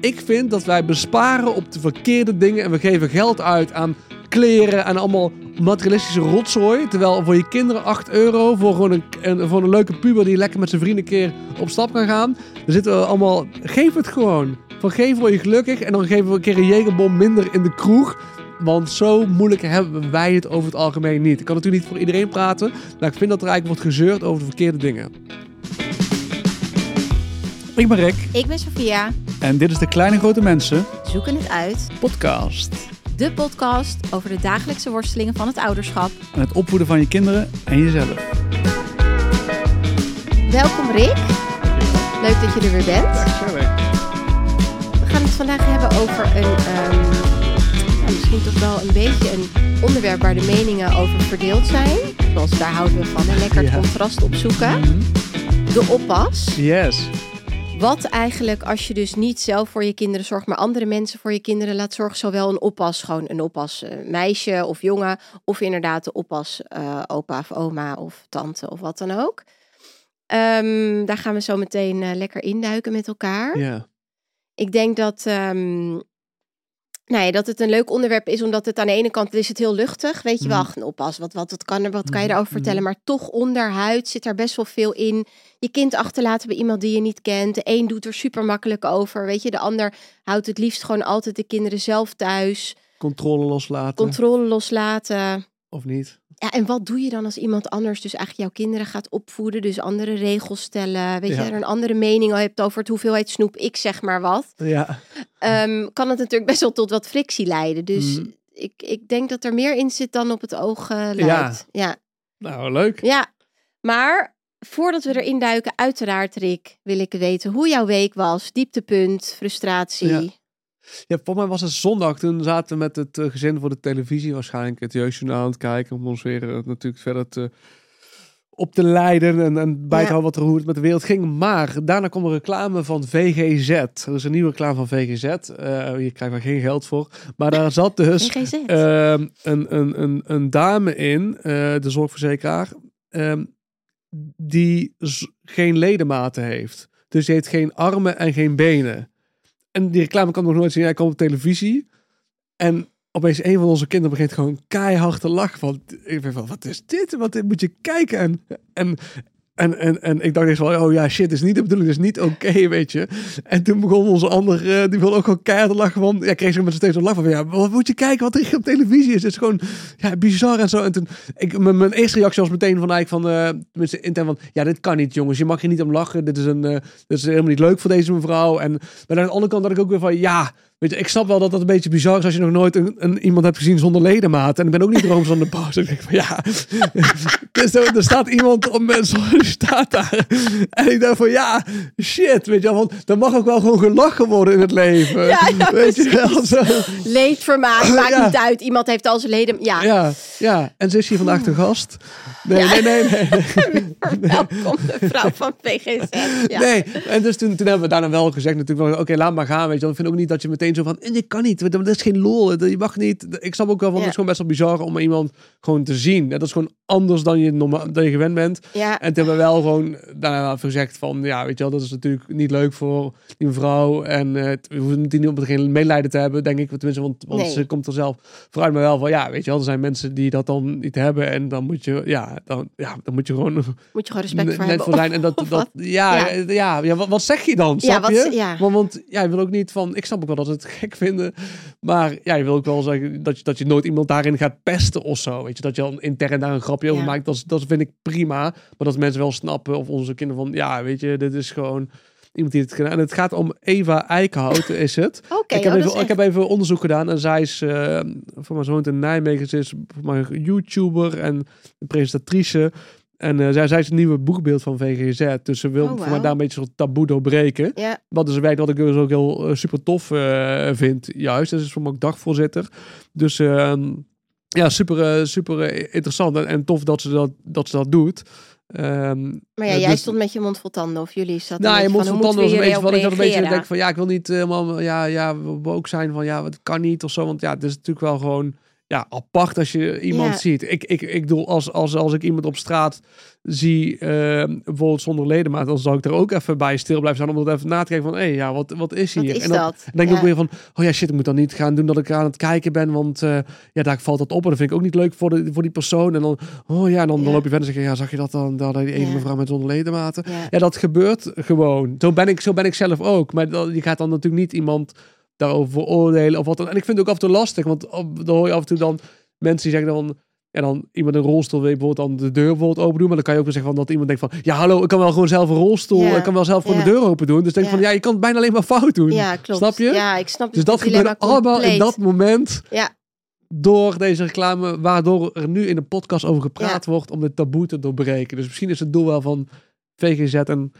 Ik vind dat wij besparen op de verkeerde dingen en we geven geld uit aan kleren en allemaal materialistische rotzooi. Terwijl voor je kinderen 8 euro voor gewoon een, een, voor een leuke puber die lekker met zijn vrienden een keer op stap kan gaan. Dan zitten we allemaal, geef het gewoon. Van geef word je gelukkig en dan geven we een keer een jegerbom minder in de kroeg. Want zo moeilijk hebben wij het over het algemeen niet. Ik kan natuurlijk niet voor iedereen praten, maar ik vind dat er eigenlijk wordt gezeurd over de verkeerde dingen. Ik ben Rick Ik ben Sofia. En dit is de Kleine Grote Mensen Zoeken het uit. podcast. De podcast over de dagelijkse worstelingen van het ouderschap. En het opvoeden van je kinderen en jezelf. Welkom Rick. Leuk dat je er weer bent. We gaan het vandaag hebben over een, ehm, misschien toch wel een beetje een onderwerp waar de meningen over verdeeld zijn. Zoals daar houden we van. En lekker het Ja. contrast opzoeken. De oppas. Yes. Wat eigenlijk als je dus niet zelf voor je kinderen zorgt, maar andere mensen voor je kinderen laat zorgen. Zowel een oppas, gewoon een oppas eh, meisje of jongen. Of inderdaad de oppas eh, opa of oma of tante of wat dan ook. Ehm, daar gaan we zo meteen eh, lekker induiken met elkaar. Ja. Ik denk dat, ehm, nou ja, dat het een leuk onderwerp is, omdat het aan de ene kant is het heel luchtig. Weet je wel, ach, een oppas, wat, wat, wat, kan, er, wat kan je Mhm, daarover vertellen? Maar toch onderhuid zit daar best wel veel in. Je kind achterlaten bij iemand die je niet kent. De een doet er super makkelijk over. Weet je, de ander houdt het liefst gewoon altijd de kinderen zelf thuis. Controle loslaten. Controle loslaten. of niet? Ja, en wat doe je dan als iemand anders dus eigenlijk jouw kinderen gaat opvoeden? Dus andere regels stellen. Weet Ja. je, er een andere mening hebt over het hoeveelheid snoep. Ik zeg maar wat. Ja. Ehm, kan het natuurlijk best wel tot wat frictie leiden. Dus Mhm. ik, ik denk dat er meer in zit dan op het oog eh, lijkt. Ja. Nou, leuk. ja, maar voordat we erin duiken, uiteraard Rick, wil ik weten hoe jouw week was. Dieptepunt, frustratie. Ja. Voor mij was het zondag. Toen zaten we met het eh, gezin voor de televisie. Waarschijnlijk het jeugdjournaal aan het kijken. Om ons weer eh, natuurlijk verder te, op te leiden. En, en bij te Ja. houden wat er, hoe het met de wereld ging. Maar daarna kwam er reclame van VGZ. Er is een nieuwe reclame van VGZ. Eh hier krijgen we geen geld voor. Maar daar zat dus ehm, een, een, een, een dame in, eh, de zorgverzekeraar. ehm, die geen ledematen heeft. Dus die heeft geen armen en geen benen. En die reclame kan nog nooit zien. Hij komt op televisie. En opeens een van onze kinderen begint gewoon keihard te lachen. Van, ik ben van, wat is dit? Wat moet je kijken? En, en, en, en, en ik dacht eerst wel, oh ja, shit, is niet de bedoeling, is niet oké, weet je. En toen begon onze ander, eh, die wilde ook gewoon keihard lachen. Van, ja, kreeg ze met steeds een lach van, ja, wat moet je kijken wat er op televisie is? Het is gewoon, ja, bizar en zo. En toen, ik, mijn, eerste reactie was meteen van, eigenlijk van, tenminste intern van, ja, dit kan niet, jongens. Je mag hier niet om lachen. Dit is, een, eh, dit is helemaal niet leuk voor deze mevrouw. En maar aan de andere kant had ik ook weer van, ja, weet je, ik snap wel dat dat een beetje bizar is als je nog nooit een, een, iemand hebt gezien zonder ledematen. En ik ben ook niet rooms aan de paus. Ik denk van, ja, dus er, er staat iemand op mensen, staat daar. En ik dacht van, ja, shit, weet je wel, want er mag ook wel gewoon gelachen worden in het leven. Ja, ja, weet je wel, zo. Leedvermaak, maakt Ja. niet uit. Iemand heeft al zijn leden. Ja, Ja, ja, en ze is hier vandaag te gast. Nee, nee, nee, nee. welkom de vrouw van. Ja. Nee, en dus toen, toen hebben we daarna wel gezegd natuurlijk van, oké, laat maar gaan, weet je wel. Ik vind ook niet dat je meteen zo van, eh, dit kan niet, dat is geen lol, je mag niet. Ik snap ook wel van, Ja. het is gewoon best wel bizar om iemand gewoon te zien. Dat is gewoon anders dan je, normaal, dan je gewend bent. Ja. En toen hebben we wel gewoon daarna wel gezegd van, ja, weet je wel, dat is natuurlijk niet leuk voor die mevrouw. En eh, het- we hoeven die niet geen medelijden te hebben, denk ik. Tenminste, want, want Nee. ze komt er zelf vooruit. Maar wel van, ja, weet je wel, er zijn mensen die dat dan niet hebben. En dan moet je, ja, dan, ja, dan moet je gewoon Moet je gewoon respect voor hebben. voor zijn. En dat, dat, ja, Ja. ja. Ja, ja, wat, wat zeg je dan? Ja, Snap wat- je? ja. Want, want ja, je wil ook niet van, ik snap ook wel dat ze het gek vinden. Maar ja, je wil ook wel zeggen dat je, dat je nooit iemand daarin gaat pesten of zo. Weet je, dat je dan intern daar een grapje over Ja. maakt. Dat, dat vind ik prima. Maar dat mensen wel snappen, of onze kinderen van, ja, weet je, dit is gewoon iemand die het gedaan. En het gaat om Eva Eikenhout, is het. Oké, ik, heb oh, even, ik heb even onderzoek gedaan en zij is, eh voor mijn zoon in Nijmegen, ze is voor mij YouTuber en presentatrice. En eh, zij, zij is het nieuwe boekbeeld van VGZ. Dus ze wil Oh, voor mij wauw. daar een beetje soort taboe doorbreken. Wat is een werk wat ik dus ook heel eh, super tof eh, vind. Juist, dat is voor mij ook dagvoorzitter. Dus ehm, ja, super, super interessant en, en tof dat ze dat, dat ze dat doet. Ehm, maar ja, jij dus- stond met je mond vol tanden. Of jullie zaten nou, je van van, hoe tanden was we een beetje wat ik dan een beetje denk van ja, ik wil niet helemaal ja, ja, ook zijn van ja, het kan niet of zo. Want ja, het is natuurlijk wel gewoon ja, apart als je iemand Ja. ziet. Ik, ik, ik bedoel, als, als, als ik iemand op straat zie, eh, bijvoorbeeld zonder ledemaat, dan zou ik er ook even bij stil blijven staan om dat even na te kijken van, hé, ja, wat, wat is hier? Wat is en dan, dat? denk ik Ja. ook weer van, oh ja, shit, ik moet dan niet gaan doen dat ik aan het kijken ben, want eh, ja, daar valt dat op en dat vind ik ook niet leuk voor, de, voor die persoon. En dan, oh ja, en dan, dan loop je verder en zeg je, ja, zag je dat dan, dat die ene mevrouw met zonder ledematen? Ja. Dat gebeurt gewoon. Zo ben ik, zo ben ik zelf ook. Maar dan, je gaat dan natuurlijk niet iemand daarover veroordelen of wat dan. En ik vind het ook af en toe lastig, want op- dan hoor je af en toe dan mensen die zeggen dan... Ja, dan iemand in een rolstoel wil bijvoorbeeld dan de deur bijvoorbeeld open doen. Maar dan kan je ook wel zeggen van dat iemand denkt van... Ja, hallo, ik kan wel gewoon zelf een rolstoel. Ja. Ik kan wel zelf gewoon de deur open doen. Dus denk van, ja, je kan het bijna alleen maar fout doen. Ja, klopt. Snap je? Ja, ik snap Dus dat gebeurt allemaal in dat moment Ja, door deze reclame, waardoor er nu in de podcast over gepraat wordt om dit taboe te doorbreken. Dus misschien is het doel wel van VGZ en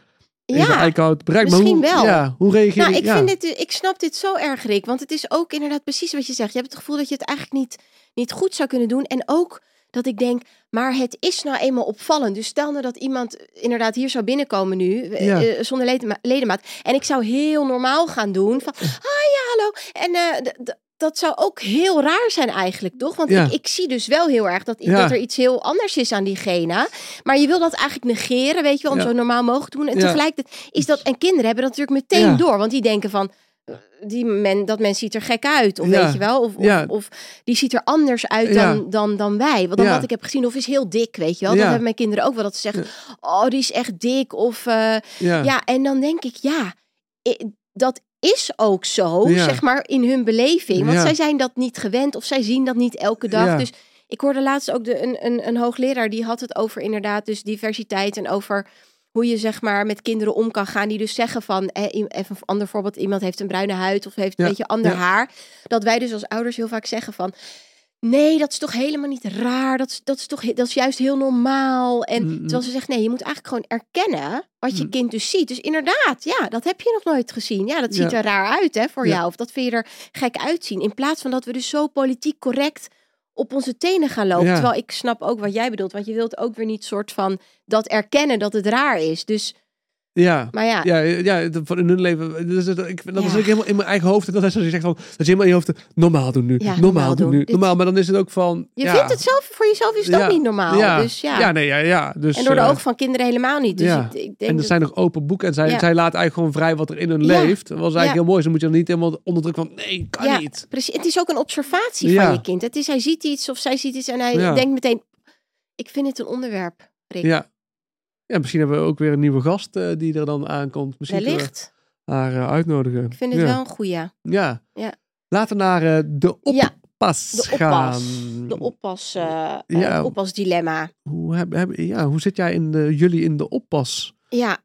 ja. Eickhout bereikt. Maar misschien hoe, wel. Ja, hoe reageer Nou, je? ik, ja. vind dit, ik snap dit zo erg, Rick. Want het is ook inderdaad precies wat je zegt. Je hebt het gevoel dat je het eigenlijk niet, niet goed zou kunnen doen. En ook dat ik denk, maar het is nou eenmaal opvallend. Dus stel nou dat iemand inderdaad hier zou binnenkomen nu, eh, Ja. eh, zonder ledema- ledemaat. En ik zou heel normaal gaan doen. Van, ah ja, hallo. En d- d- dat zou ook heel raar zijn eigenlijk, toch? Want Ja. ik, ik zie dus wel heel erg dat, Ja. dat er iets heel anders is aan diegene. Maar je wil dat eigenlijk negeren, weet je wel, om Ja. zo normaal mogelijk te doen. En tegelijkertijd is dat... En kinderen hebben dat natuurlijk meteen door. Want die denken van... Die men, dat mens ziet er gek uit. Of weet je wel. Of, of, die ziet er anders uit dan, dan, dan wij. Want dan wat ik heb gezien. Of is heel dik, weet je wel. Dat hebben mijn kinderen ook wel. Dat ze zeggen, oh, die is echt dik. Of eh, ja. ja. en dan denk ik, ja, dat is ook zo, Ja. zeg maar, in hun beleving. Want Ja. zij zijn dat niet gewend of zij zien dat niet elke dag. Ja. Dus ik hoorde laatst ook de, een, een, een hoogleraar die had het over inderdaad dus diversiteit en over hoe je zeg maar met kinderen om kan gaan die dus zeggen van, eh, even een ander voorbeeld, iemand heeft een bruine huid of heeft een beetje ander haar. Dat wij dus als ouders heel vaak zeggen van, nee, dat is toch helemaal niet raar. Dat is, dat is toch dat is juist heel normaal. En Mm, terwijl ze zegt, nee, je moet eigenlijk gewoon erkennen wat je Mm. kind dus ziet. Dus inderdaad, ja, dat heb je nog nooit gezien. Ja, dat ziet Ja. er raar uit hè, voor Ja. jou. Of dat vind je er gek uitzien. In plaats van dat we dus zo politiek correct op onze tenen gaan lopen. Ja. Terwijl ik snap ook wat jij bedoelt. Want je wilt ook weer niet soort van dat erkennen dat het raar is. Dus, ja. maar ja, Ja, van in hun leven. Dus dat, ik, dat ook helemaal in mijn eigen hoofd. En dat is als je zegt van, dat is helemaal in je hoofd. Normaal doen nu. Ja, normaal, normaal doen nu. Normaal, maar dan is het ook van. je ja, vindt het zelf, voor jezelf is het ook niet normaal. Ja. Dus ja. Ja, nee, ja, ja. Dus, en door de eh, ogen van kinderen helemaal niet. Dus ja. ik, ik denk En er zijn nog open boeken. En zij, zij laten eigenlijk gewoon vrij wat er in hun leeft. Dat was eigenlijk heel mooi. Dus dan moet je dan niet helemaal onder druk van, nee, kan Ja, niet. Precies. Het is ook een observatie van je kind. Het is, hij ziet iets of zij ziet iets en hij denkt meteen, ik vind het een onderwerp, Rick. Ja. Ja, misschien hebben we ook weer een nieuwe gast eh, die er dan aankomt. Misschien we Wellicht. haar eh, uitnodigen. Ik vind het ja. wel een goeie. Ja. Ja. Laten we naar eh, de Ja, oppas de gaan. oppas. De oppas, Ja. oppasdilemma. Hoe, heb, heb- ja, hoe zit jij in de, jullie in de oppas? Ja.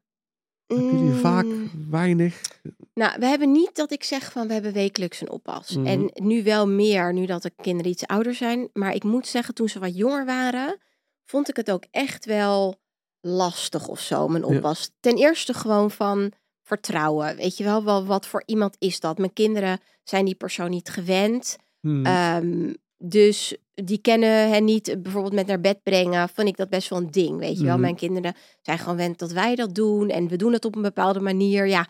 Hebben jullie Mm, vaak, weinig? Nou, we hebben niet dat ik zeg van we hebben wekelijks een oppas. Mhm. En nu wel meer, nu dat de kinderen iets ouder zijn. Maar ik moet zeggen, toen ze wat jonger waren, vond ik het ook echt wel lastig of zo, mijn Ja. oppas. Ten eerste gewoon van vertrouwen. Weet je wel, wel, wat voor iemand is dat? Mijn kinderen zijn die persoon niet gewend. Hmm. Ehm, dus die kennen hen niet bijvoorbeeld met naar bed brengen. Vond ik dat best wel een ding, weet je wel. Mhm. Mijn kinderen zijn gewoon gewend dat wij dat doen. En we doen het op een bepaalde manier. Ja,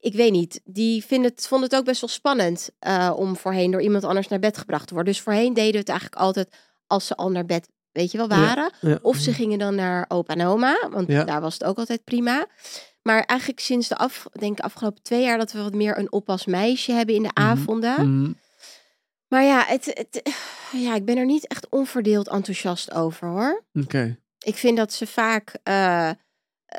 ik weet niet. Die vinden het, vonden het ook best wel spannend eh, om voorheen door iemand anders naar bed gebracht te worden. Dus voorheen deden we het eigenlijk altijd als ze al naar bed, weet je wel, waren. ja. Of ze gingen dan naar opa en oma, want Ja. daar was het ook altijd prima. Maar eigenlijk sinds de af, denk ik afgelopen twee jaar dat we wat meer een oppasmeisje hebben in de Mhm. avonden. Hmm. Maar ja, het, het, ja, ik ben er niet echt onverdeeld enthousiast over hoor. Oké. Ik vind dat ze vaak eh,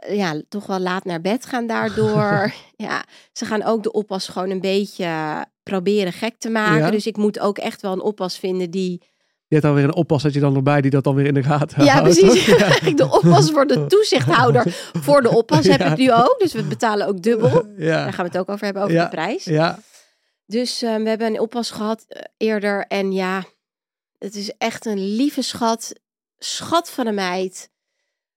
ja, toch wel laat naar bed gaan daardoor. ja, ze gaan ook de oppas gewoon een beetje proberen gek te maken. Dus ik moet ook echt wel een oppas vinden die... Je hebt dan weer een oppas dat je dan erbij die dat dan weer in de gaten Ja, houdt. precies. Ja. Eigenlijk de oppas wordt de toezichthouder voor de oppas. Heb ik nu ook. Dus we betalen ook dubbel. Daar Ja. gaan we het ook over hebben, over de prijs. Ja. Dus eh, we hebben een oppas gehad eh, eerder. En ja, het is echt een lieve schat. Schat van een meid.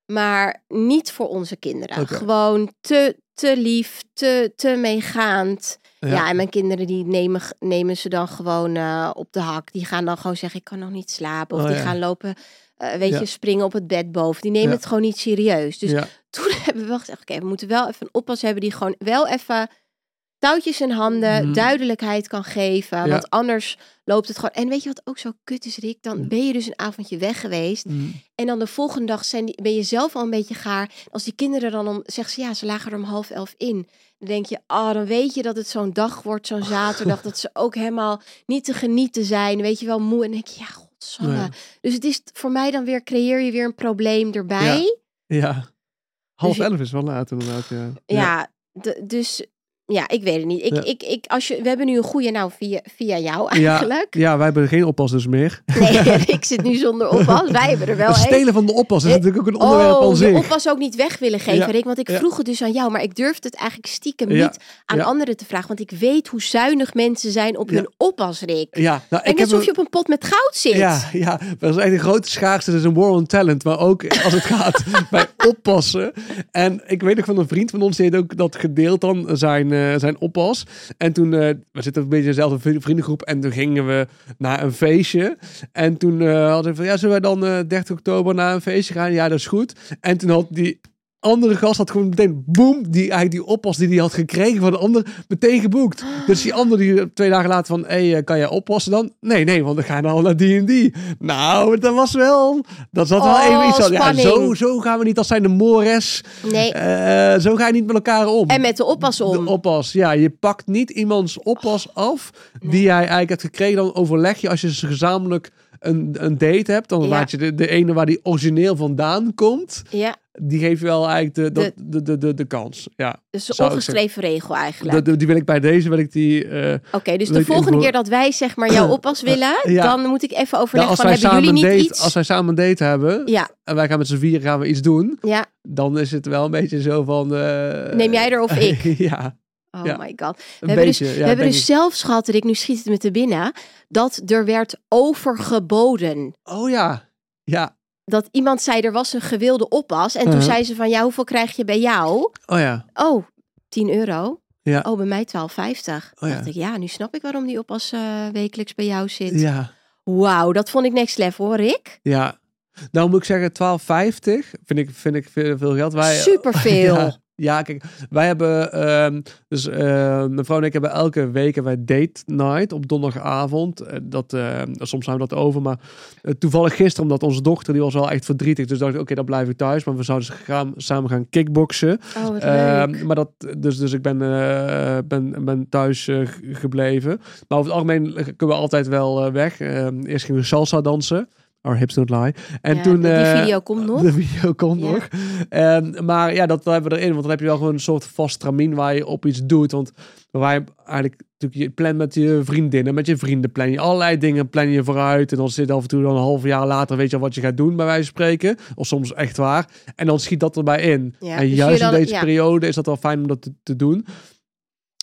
Maar niet voor onze kinderen. Gewoon te, te lief, te, te meegaand. Ja. Ja. en mijn kinderen die nemen, nemen ze dan gewoon eh, op de hak. Die gaan dan gewoon zeggen, ik kan nog niet slapen. Of Oh, die ja. gaan lopen, eh, weet Ja. je, springen op het bed boven. Die nemen het gewoon niet serieus. Dus toen hebben we wel gezegd, oké, we moeten wel even een oppas hebben die gewoon wel even touwtjes in handen, Mhm. duidelijkheid kan geven. Want anders loopt het gewoon. En weet je wat ook zo kut is, Rick? Dan Mhm. ben je dus een avondje weg geweest. En dan de volgende dag zijn die, ben je zelf al een beetje gaar. Als die kinderen dan om, zeggen ze ja, ze lagen er om half elf in. Dan denk je, oh, dan weet je dat het zo'n dag wordt, zo'n zaterdag. dat ze ook helemaal niet te genieten zijn. Weet je wel, moe. En denk je, ja, godsamme. Nee. Dus het is voor mij dan weer, creëer je weer een probleem erbij. Ja. Half Dus elf is wel laat inderdaad, ja. Ja, d- dus ja, ik weet het niet. Ik, Ja. ik, ik, als je, we hebben nu een goede, nou, via, via jou Ja, eigenlijk. Ja, wij hebben geen oppassers meer. Nee, ik zit nu zonder oppas. Wij hebben er wel Het stelen van de oppas is Eh, natuurlijk ook een onderwerp Oh, de zich. oppas ook niet weg willen geven, Ja, Rick. Want ik ja. vroeg het dus aan jou, maar ik durfde het eigenlijk stiekem Ja, niet aan ja. anderen te vragen. Want ik weet hoe zuinig mensen zijn op Ja. hun oppas, Rick. Ja, nou, En ik alsof een- je op een pot met goud zit. Ja, ja, dat is echt een grote schaarste. Dat is een war on talent. Maar ook als het gaat bij oppassen. En ik weet nog van een vriend van ons, die heeft ook dat gedeeld dan, zijn, eh, zijn oppas. En toen, eh, we zitten een beetje in dezelfde vri- vriendengroep. En toen gingen we naar een feestje. En toen eh, hadden we van, ja, zullen wij dan eh 30 oktober naar een feestje gaan? Ja, dat is goed. En toen had die andere gast had gewoon meteen, boem, die, eigenlijk die oppas die hij had gekregen van de ander, meteen geboekt. Dus die andere die twee dagen later van, hé, hey, eh, kan jij oppassen dan? Nee, nee, want dan ga je nou naar die en die. Nou, dat was wel, dat zat wel Oh, even iets van, ja, zo, zo gaan we niet als zijn de mores. Nee, Eh, zo ga je niet met elkaar om. en met de oppas om. De oppas, ja. Je pakt niet iemands oppas af die jij eigenlijk hebt gekregen. Dan overleg je als je ze gezamenlijk een, een date hebt. Dan Ja. laat je de, de ene waar die origineel vandaan komt. Ja, Die geeft wel eigenlijk de, dat- de, de, de, de, kans. Ja. dus een ik ongeschreven regel eigenlijk. De, die wil ik bij deze, wil ik die... eh, Oké, dus de volgende keer dat wij zeg maar jouw oppas willen, Ja. dan moet ik even nou, overleggen als, van hebben jullie een niet date, iets? als wij samen een date hebben Ja, en wij gaan met z'n vieren gaan we iets doen, ja. dan is het wel een beetje zo van... eh, Neem jij er of ik? ja, Oh Ja. my god. een We hebben beetje. dus, ja, we hebben dus ik. zelfs gehad, Rick, nu schiet het me te binnen, dat er werd overgeboden. Oh ja, ja. Dat iemand zei, er was een gewilde oppas. En toen Uh-huh. zei ze van, ja, hoeveel krijg je bij jou? Oh ja. Oh, 10 euro. Ja. Oh, bij mij 12,50. Oh ja. dacht ik, ja, nu snap ik waarom die oppas eh, wekelijks bij jou zit. Ja. Wauw, dat vond ik next level hoor, Rick. Ja. Nou moet ik zeggen, 12,50 vind ik, vind ik veel, veel geld. Wij, Superveel. Ja, ja, kijk, wij hebben, ehm, dus eh, mijn vrouw en ik hebben elke week hebben wij date night op donderdagavond. Eh, dat, eh, soms zijn we dat over, maar eh, toevallig gisteren, omdat onze dochter, die was wel echt verdrietig. Dus dacht ik, oké, dan blijf ik thuis. Maar we zouden gaan, samen gaan kickboksen. Oh, Ehm, maar dat, dus, dus ik ben, eh, ben, ben thuis gebleven. Maar over het algemeen kunnen we altijd wel weg. Ehm, eerst gingen we salsa dansen. Our hips don't lie. En Ja, toen... die eh, video komt nog. De video komt Ja. nog. Maar ja, dat hebben we erin. Want dan heb je wel gewoon een soort vast tramien waar je op iets doet. Want je eigenlijk natuurlijk je plan met je vriendinnen, met je vrienden plan je allerlei dingen plan je vooruit. En dan zit af en toe dan een half jaar later weet je al wat je gaat doen bij wijze van spreken. Of soms echt waar. En dan schiet dat erbij in. Ja, en dus juist in deze ja. periode is dat wel fijn om dat te, te doen.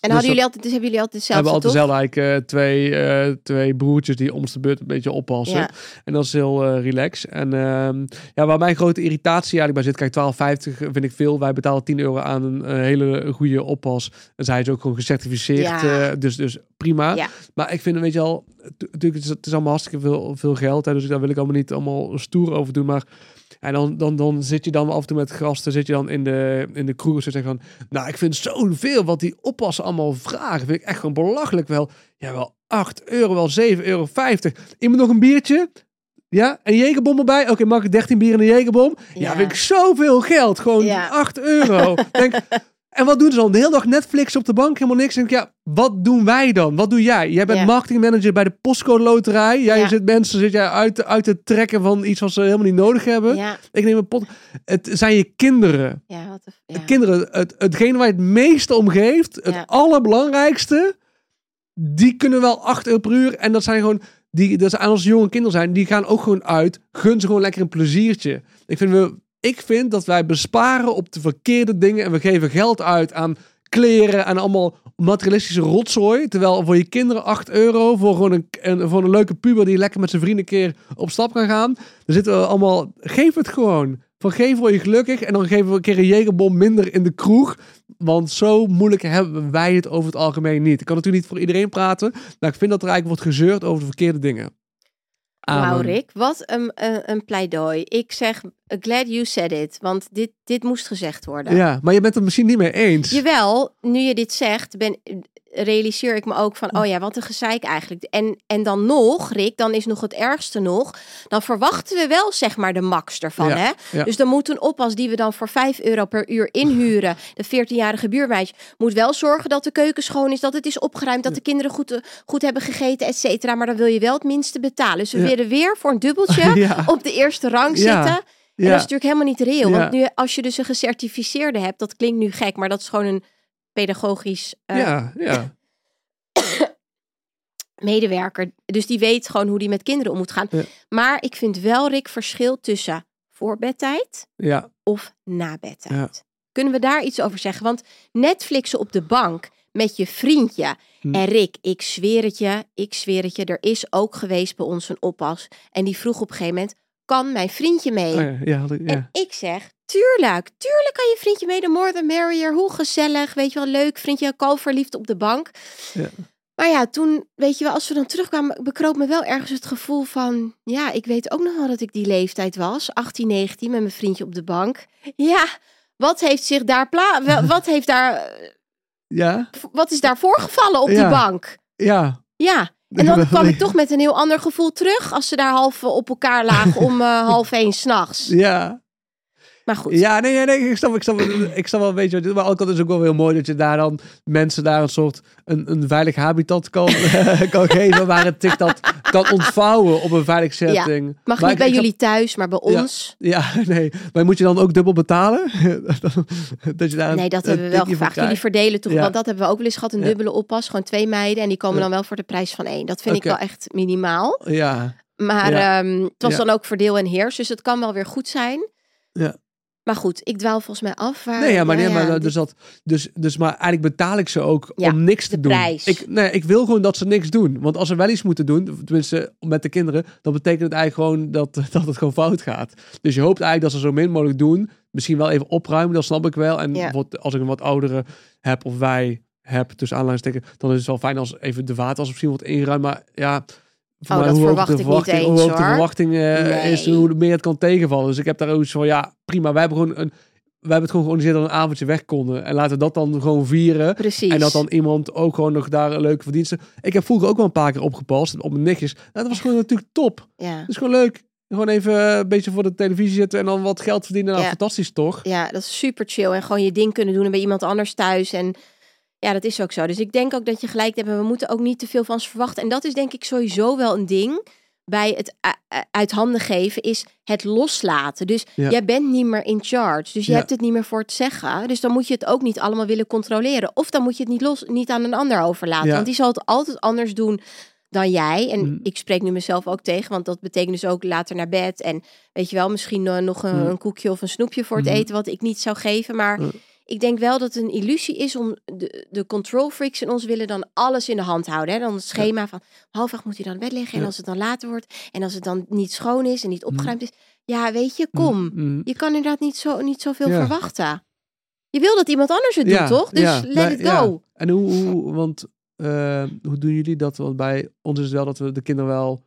En dus hadden jullie altijd, dus hebben jullie altijd We hebben altijd toch? dezelfde eigenlijk eh, twee, eh, twee broertjes die om de beurt een beetje oppassen. Ja. En dat is heel eh relax. En ehm, ja, waar mijn grote irritatie eigenlijk bij zit, kijk, 12,50 vind ik veel. Wij betalen 10 euro aan een hele goede oppas. En zij is ook gewoon gecertificeerd. Ja. dus, dus prima. Ja. Maar ik vind, weet je al, natuurlijk, het is, het is allemaal hartstikke veel, veel geld. Hè, dus daar wil ik allemaal niet allemaal stoer over doen. Maar en dan, dan, dan zit je dan af en toe met gasten, zit je dan in de, in de kroeg en zeggen van, nou, ik vind zoveel wat die oppassen allemaal vragen. Vind ik echt gewoon belachelijk wel. Ja, wel 8 euro, wel 7,50 euro. Iemand nog een biertje? Ja, en jegerbom erbij. Oké, mag ik 13 bier in een jegerbom? Ja, Ja. vind ik zoveel geld. Gewoon Ja. 8 euro. Denk, en wat doen ze dan? De hele dag Netflix op de bank, helemaal niks. En ik, ja, wat doen wij dan? Wat doe jij? Jij bent Ja. marketingmanager bij de postcode loterij. Jij Ja. zit mensen zit jij uit, uit te trekken van iets wat ze helemaal niet nodig hebben. Ja, Ik neem een pot. Het zijn je kinderen. ja, wat de, kinderen, het, hetgene waar je het meeste om geeft, het allerbelangrijkste, die kunnen wel 8 euro per uur. En dat zijn gewoon, die, dat zijn als jonge kinderen zijn, die gaan ook gewoon uit. Gun ze gewoon lekker een pleziertje. Ik vind, we, ik vind dat wij besparen op de verkeerde dingen en we geven geld uit aan kleren en allemaal materialistische rotzooi. Terwijl voor je kinderen 8 euro voor gewoon een, een, voor een leuke puber die lekker met zijn vrienden een keer op stap kan gaan. Dan zitten we allemaal, geef het gewoon. Van geef word je gelukkig en dan geven we een keer een jegerbom minder in de kroeg. Want zo moeilijk hebben wij het over het algemeen niet. Ik kan natuurlijk niet voor iedereen praten, maar ik vind dat er eigenlijk wordt gezeurd over de verkeerde dingen. Wauw, Rick, wat een, een, een pleidooi. Ik zeg, glad you said it, want dit, dit moest gezegd worden. Ja, maar je bent het misschien niet mee eens. Jawel, nu je dit zegt, ben, realiseer ik me ook van, oh ja, wat een gezeik eigenlijk. En, en dan nog, Rick, dan is nog het ergste nog, dan verwachten we wel zeg maar de max ervan. Ja, hè? ja. Dus dan moet een oppas die we dan voor 5 euro per uur inhuren, de 14-jarige buurmeisje, moet wel zorgen dat de keuken schoon is, dat het is opgeruimd, dat de kinderen goed, goed hebben gegeten, et cetera. Maar dan wil je wel het minste betalen. Dus we willen weer voor een dubbeltje Ja. op de eerste rang zitten. En dat is natuurlijk helemaal niet reëel. Want nu, als je dus een gecertificeerde hebt, dat klinkt nu gek, maar dat is gewoon een pedagogisch eh, ja, ja. medewerker. Dus die weet gewoon hoe die met kinderen om moet gaan. Ja. Maar ik vind wel, Rick, verschil tussen voor bedtijd ja. of na bedtijd. Kunnen we daar iets over zeggen? Want Netflixen op de bank met je vriendje. Hm. En Rick, ik zweer het je, ik zweer het je. Er is ook geweest bij ons een oppas. En die vroeg op een gegeven moment, kan mijn vriendje mee? Oh ja, ja. En ik zeg, tuurlijk, tuurlijk kan je vriendje mee. De more the merrier, hoe gezellig. Weet je wel, leuk, vriendje, verliefd op de bank. Ja. Maar ja, toen, weet je wel, als we dan terugkwamen, bekroop me wel ergens het gevoel van... Ja, ik weet ook nog wel dat ik die leeftijd was. 18, 19, met mijn vriendje op de bank. Ja, wat heeft zich daar pla... Wat heeft daar... Ja, Wat is daar voorgevallen op die Ja. bank? ja. Ja. En dan kwam ik toch met een heel ander gevoel terug... als ze daar half op elkaar lagen om eh, half één s'nachts. Ja, Maar goed. ja nee, nee, nee, ik snap, ik snap, ik snap wel een beetje wat maar ook altijd is het ook wel heel mooi dat je daar dan mensen daar een soort, een, een veilig habitat kan, kan geven, waar het zich dat kan ontvouwen op een veilig setting. Mag Maar niet bij snap- jullie thuis, maar bij Ja. ons. Ja, nee, maar moet je dan ook dubbel betalen? dat je daar Nee, dat een hebben we wel gevraagd. Jullie verdelen toch, Ja. want dat hebben we ook wel eens gehad. Een Ja. dubbele oppas, gewoon twee meiden. En die komen Ja. dan wel voor de prijs van één. Dat vind ik wel echt minimaal. Ja, Maar Ja. ehm, het was Ja. dan ook verdeel en heers. Dus het kan wel weer goed zijn. Ja. Maar goed, ik dwaal volgens mij af. Waar, nee, ja, maar, nee, maar dus, dat, dus, dus maar eigenlijk betaal ik ze ook Ja, om niks te de doen. prijs. Ik, nee, ik wil gewoon dat ze niks doen. Want als ze wel iets moeten doen, tenminste met de kinderen, dan betekent het eigenlijk gewoon dat, dat het gewoon fout gaat. Dus je hoopt eigenlijk dat ze zo min mogelijk doen. Misschien wel even opruimen, dat snap ik wel. En Ja. bijvoorbeeld als ik een wat oudere heb, of wij heb, tussen aanleidingstekens, dan is het wel fijn als even de water als misschien wat inruimen. Maar ja, Oh, mij, dat hoe verwacht de ik niet verwachting, eens, hoe hoog de verwachting eh, Nee. is, hoe meer het kan tegenvallen. Dus ik heb daar ook iets van, ja, prima. Wij hebben gewoon een we hebben het gewoon georganiseerd dat we een avondje weg konden. En laten we dat dan gewoon vieren. Precies. En dat dan iemand ook gewoon nog daar een leuke verdienste. Ik heb vroeger ook wel een paar keer opgepast op mijn nichtjes. Nou, dat was gewoon natuurlijk top. Ja. Dat is gewoon leuk. Gewoon even een beetje voor de televisie zitten en dan wat geld verdienen. Nou, Ja. fantastisch toch? ja, dat is super chill. En gewoon je ding kunnen doen en bij iemand anders thuis. En ja, dat is ook zo. Dus ik denk ook dat je gelijk hebt. We moeten ook niet te veel van ze verwachten. En dat is denk ik sowieso wel een ding bij het u- u- uit handen geven is het loslaten. Dus Ja. jij bent niet meer in charge. Dus je Ja. hebt het niet meer voor het zeggen. Dus dan moet je het ook niet allemaal willen controleren. Of dan moet je het niet, los, niet aan een ander overlaten. Ja. Want die zal het altijd anders doen dan jij. En Mm. ik spreek nu mezelf ook tegen. Want dat betekent dus ook later naar bed. En weet je wel, misschien eh, nog een, Mm. een koekje of een snoepje voor het Mm. eten. Wat ik niet zou geven. Maar. Ik denk wel dat het een illusie is om de, de control freaks in ons willen dan alles in de hand houden. Hè? Dan het schema van half acht moet je dan bed liggen. En Ja. als het dan later wordt en als het dan niet schoon is en niet Mm. opgeruimd is. Ja, weet je, kom. Mm, mm. Je kan inderdaad niet, zo, niet zoveel Ja. verwachten. Je wil dat iemand anders het Ja, doet, toch? Dus let maar- it ja. go. En hoe, hoe want eh, hoe doen jullie dat? Want bij ons is het wel dat we de kinderen wel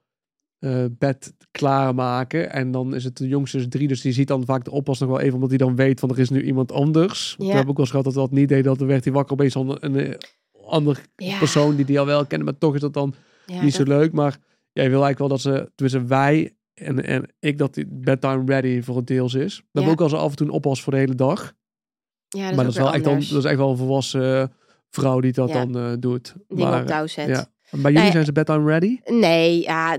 eh, bed klaarmaken. En dan is het de jongste is drie, dus die ziet dan vaak de oppas nog wel even, omdat hij dan weet van er is nu iemand anders. Ja. We hebben ook wel eens gehad dat we dat niet deed, dat dan werd hij wakker opeens van een, een ander Ja, persoon die die al wel kennen, maar toch is dat dan ja, niet zo leuk. Maar jij wil eigenlijk wel dat ze, tenminste wij en, en ik, dat die bedtime ready voor het deels is. Hebben ook al zo af en toe een oppas voor de hele dag. ja, dat maar is, dat is, wel echt dan, dat is echt wel een volwassen eh, vrouw die dat dan eh, doet. Ding maar, op touw zet. ja. Bij jullie ja. zijn ze bedtime ready? Nee, ja,